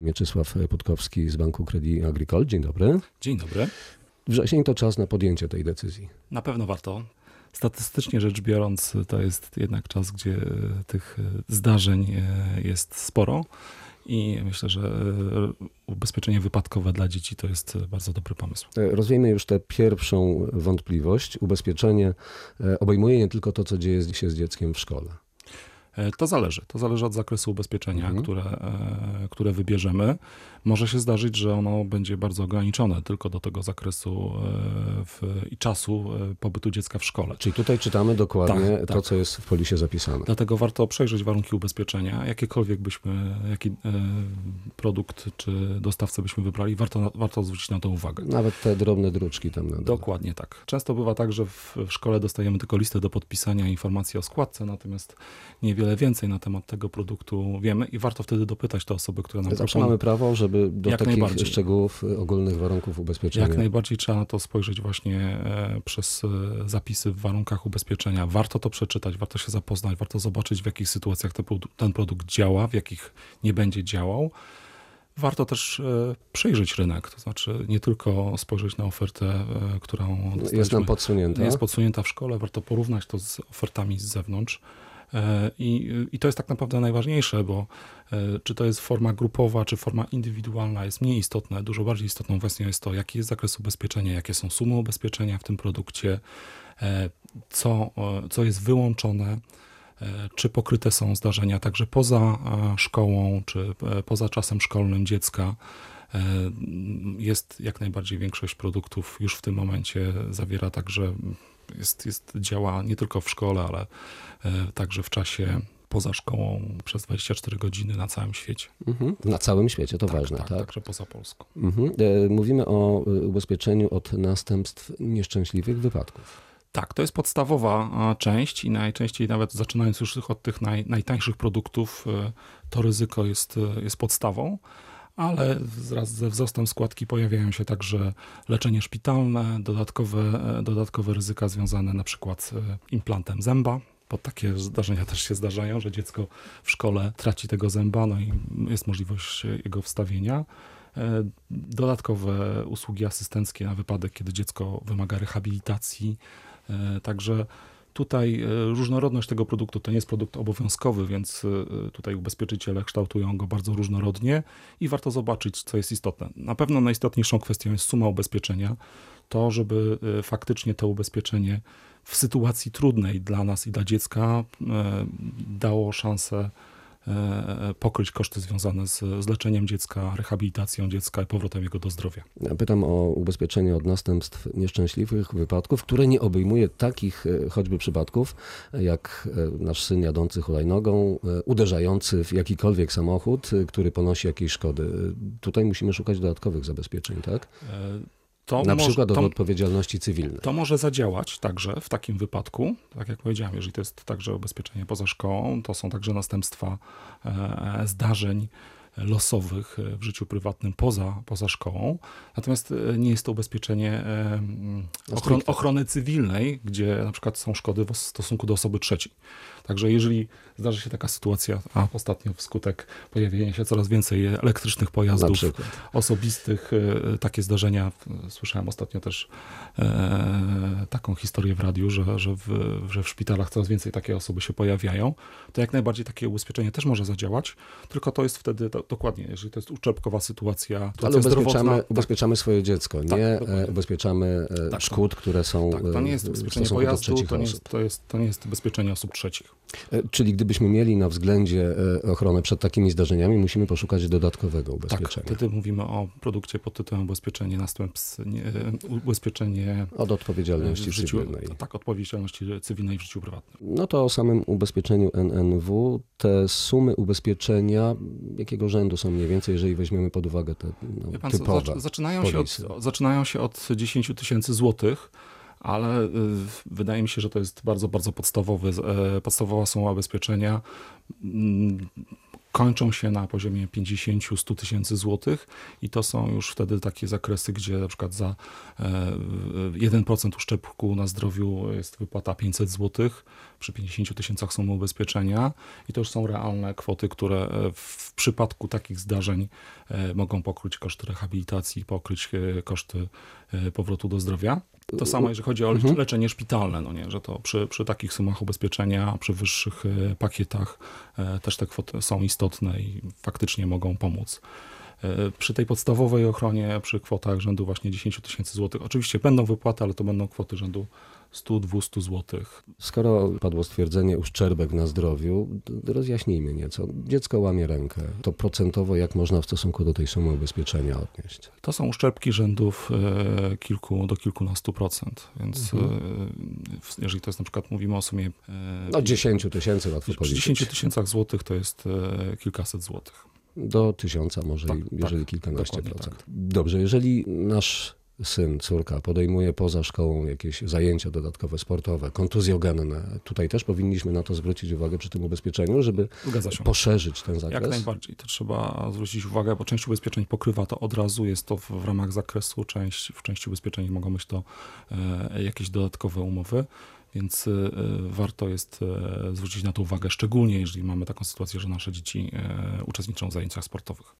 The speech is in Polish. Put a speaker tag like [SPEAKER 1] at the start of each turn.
[SPEAKER 1] Mieczysław Putkowski z Banku Credit Agricole. Dzień dobry.
[SPEAKER 2] Dzień dobry.
[SPEAKER 1] Wrzesień to czas na podjęcie tej decyzji.
[SPEAKER 2] Na pewno warto. Statystycznie rzecz biorąc, to jest jednak czas, gdzie tych zdarzeń jest sporo. I myślę, że ubezpieczenie wypadkowe dla dzieci to jest bardzo dobry pomysł.
[SPEAKER 1] Rozwiejmy już tę pierwszą wątpliwość. Ubezpieczenie obejmuje nie tylko to, co dzieje się z dzieckiem w szkole.
[SPEAKER 2] To zależy. To zależy od zakresu ubezpieczenia, mhm. które, które wybierzemy. Może się zdarzyć, że ono będzie bardzo ograniczone tylko do tego zakresu w, i czasu pobytu dziecka w szkole.
[SPEAKER 1] Czyli tutaj czytamy dokładnie tak, to, tak. co jest w polisie zapisane.
[SPEAKER 2] Dlatego warto przejrzeć warunki ubezpieczenia. Jakiekolwiek byśmy, jaki produkt czy dostawcę byśmy wybrali, warto, warto zwrócić na to uwagę.
[SPEAKER 1] Nawet te drobne druczki tam. Na
[SPEAKER 2] Dokładnie tak. Często bywa tak, że w, w szkole dostajemy tylko listę do podpisania, informacji o składce, natomiast niewiele więcej na temat tego produktu wiemy i warto wtedy dopytać te osoby, które nam
[SPEAKER 1] Zawsze mamy prawo, żeby do Jak takich szczegółów y, ogólnych warunków ubezpieczenia.
[SPEAKER 2] Jak najbardziej trzeba na to spojrzeć właśnie e, przez e, zapisy w warunkach ubezpieczenia. Warto to przeczytać, warto się zapoznać, warto zobaczyć w jakich sytuacjach ten produkt działa, w jakich nie będzie działał. Warto też e, przejrzeć rynek, to znaczy nie tylko spojrzeć na ofertę, którą
[SPEAKER 1] jest nam podsunięta.
[SPEAKER 2] Jest podsunięta w szkole, warto porównać to z ofertami z zewnątrz. E, I, I to jest tak naprawdę najważniejsze, bo e, czy to jest forma grupowa, czy forma indywidualna jest mniej istotne. Dużo bardziej istotną kwestią jest to, jaki jest zakres ubezpieczenia, jakie są sumy ubezpieczenia w tym produkcie, e, co, co jest wyłączone, czy pokryte są zdarzenia także poza szkołą, czy poza czasem szkolnym dziecka. Jest jak najbardziej większość produktów już w tym momencie zawiera także jest, jest, działa nie tylko w szkole, ale e, także w czasie poza szkołą przez 24 godziny na całym świecie.
[SPEAKER 1] Mhm. Na całym świecie, to tak, ważne, tak?
[SPEAKER 2] tak? Także poza Polską.
[SPEAKER 1] Mhm. E, mówimy o e, ubezpieczeniu od następstw nieszczęśliwych wypadków.
[SPEAKER 2] Tak, to jest podstawowa część i najczęściej nawet zaczynając już od tych naj, najtańszych produktów, to ryzyko jest, jest podstawą ale wraz ze wzrostem składki pojawiają się także leczenie szpitalne, dodatkowe, dodatkowe ryzyka związane na przykład z implantem zęba, bo takie zdarzenia też się zdarzają, że dziecko w szkole traci tego zęba, no i jest możliwość jego wstawienia. E, dodatkowe usługi asystenckie na wypadek, kiedy dziecko wymaga rehabilitacji. E, także Tutaj e, różnorodność tego produktu to nie jest produkt obowiązkowy, więc e, tutaj ubezpieczyciele kształtują go bardzo różnorodnie i warto zobaczyć, co jest istotne. Na pewno najistotniejszą kwestią jest suma ubezpieczenia. To, żeby e, faktycznie to ubezpieczenie w sytuacji trudnej dla nas i dla dziecka dało szansę pokryć koszty związane z, z leczeniem dziecka, rehabilitacją dziecka i powrotem jego do zdrowia.
[SPEAKER 1] Pytam o ubezpieczenie od następstw nieszczęśliwych wypadków, które nie obejmuje takich e, choćby przypadków, jak e, nasz syn jadący hulajnogą, uderzający w jakikolwiek samochód, który ponosi jakieś szkody. Tutaj musimy szukać dodatkowych zabezpieczeń, tak? To Na może, przykład od to, odpowiedzialności cywilnej.
[SPEAKER 2] To może zadziałać także w takim wypadku, tak jak powiedziałem, jeżeli to jest także ubezpieczenie poza szkołą, to są także następstwa e, zdarzeń losowych w życiu prywatnym poza, poza szkołą. Natomiast e, nie jest to ubezpieczenie e, ochron, ochrony cywilnej, gdzie na przykład są szkody w stosunku do osoby trzeciej. Także jeżeli zdarzy się taka sytuacja, a ostatnio wskutek pojawienia się coraz więcej elektrycznych pojazdów osobistych, e, takie zdarzenia, słyszałem ostatnio też e, taką historię w radiu, że, że, w, że w szpitalach coraz więcej takie osoby się pojawiają, to jak najbardziej takie ubezpieczenie też może zadziałać, tylko to jest wtedy to, dokładnie, jeżeli to jest uczepkowa sytuacja, sytuacja
[SPEAKER 1] Ale ubezpieczamy, tak. ubezpieczamy swoje dziecko, nie tak, ubezpieczamy tak, no. szkód, które są
[SPEAKER 2] tak, To nie jest ubezpieczenie pojazdu, to nie jest, to, jest, to nie jest ubezpieczenie osób trzecich.
[SPEAKER 1] E, czyli gdybyśmy mieli na względzie e, ochronę przed takimi zdarzeniami, musimy poszukać dodatkowego ubezpieczenia.
[SPEAKER 2] Tak, wtedy mówimy o produkcie pod tytułem ubezpieczenie następstw, nie, e, ubezpieczenie...
[SPEAKER 1] Od odpowiedzialności
[SPEAKER 2] życiu,
[SPEAKER 1] cywilnej.
[SPEAKER 2] Tak, odpowiedzialności cywilnej w życiu prywatnym.
[SPEAKER 1] No to o samym ubezpieczeniu NNW. Te sumy ubezpieczenia, jakiego rzędu są mniej więcej, jeżeli weźmiemy pod uwagę te no, pan, typowe
[SPEAKER 2] zaczynają, się od, zaczynają się od 10 tysięcy złotych ale y, wydaje mi się, że to jest bardzo, bardzo podstawowy, e, podstawowa suma ubezpieczenia. Mm, kończą się na poziomie 50-100 tysięcy złotych i to są już wtedy takie zakresy, gdzie na przykład za e, 1% uszczerbku na zdrowiu jest wypłata 500 złotych, przy 50 tysiącach sumy ubezpieczenia i to już są realne kwoty, które e, w przypadku takich zdarzeń e, mogą pokryć koszty rehabilitacji, pokryć e, koszty e, powrotu do zdrowia. To samo, jeżeli chodzi o
[SPEAKER 1] Mhm.
[SPEAKER 2] leczenie szpitalne, no nie, że to przy, przy takich sumach ubezpieczenia, przy wyższych e, pakietach e, też te kwoty są istotne i faktycznie mogą pomóc. E, Przy tej podstawowej ochronie, przy kwotach rzędu właśnie 10 tysięcy złotych, oczywiście będą wypłaty, ale to będą kwoty rzędu 100-200 złotych.
[SPEAKER 1] Skoro padło stwierdzenie uszczerbek na zdrowiu, rozjaśnijmy nieco. Dziecko łamie rękę. To procentowo jak można w stosunku do tej sumy ubezpieczenia odnieść?
[SPEAKER 2] To są uszczerbki rzędów e, kilku do kilkunastu procent, więc
[SPEAKER 1] Mhm.
[SPEAKER 2] e, jeżeli to jest na przykład, mówimy o sumie
[SPEAKER 1] No 10 tysięcy łatwo
[SPEAKER 2] przy
[SPEAKER 1] policzyć.
[SPEAKER 2] 10 tysiącach złotych to jest kilkaset złotych.
[SPEAKER 1] Do tysiąca może,
[SPEAKER 2] Tak,
[SPEAKER 1] i- jeżeli
[SPEAKER 2] tak,
[SPEAKER 1] kilkanaście procent.
[SPEAKER 2] tak.
[SPEAKER 1] Dobrze, jeżeli nasz syn, córka podejmuje poza szkołą jakieś zajęcia dodatkowe, sportowe, kontuzjogenne, tutaj też powinniśmy na to zwrócić uwagę przy tym ubezpieczeniu, żeby poszerzyć ten zakres.
[SPEAKER 2] Jak najbardziej. To trzeba zwrócić uwagę, bo część ubezpieczeń pokrywa to od razu, jest to w, w ramach zakresu, część, w części ubezpieczeń mogą być to e, jakieś dodatkowe umowy, więc e, warto jest e, zwrócić na to uwagę, szczególnie jeżeli mamy taką sytuację, że nasze dzieci uczestniczą w zajęciach sportowych.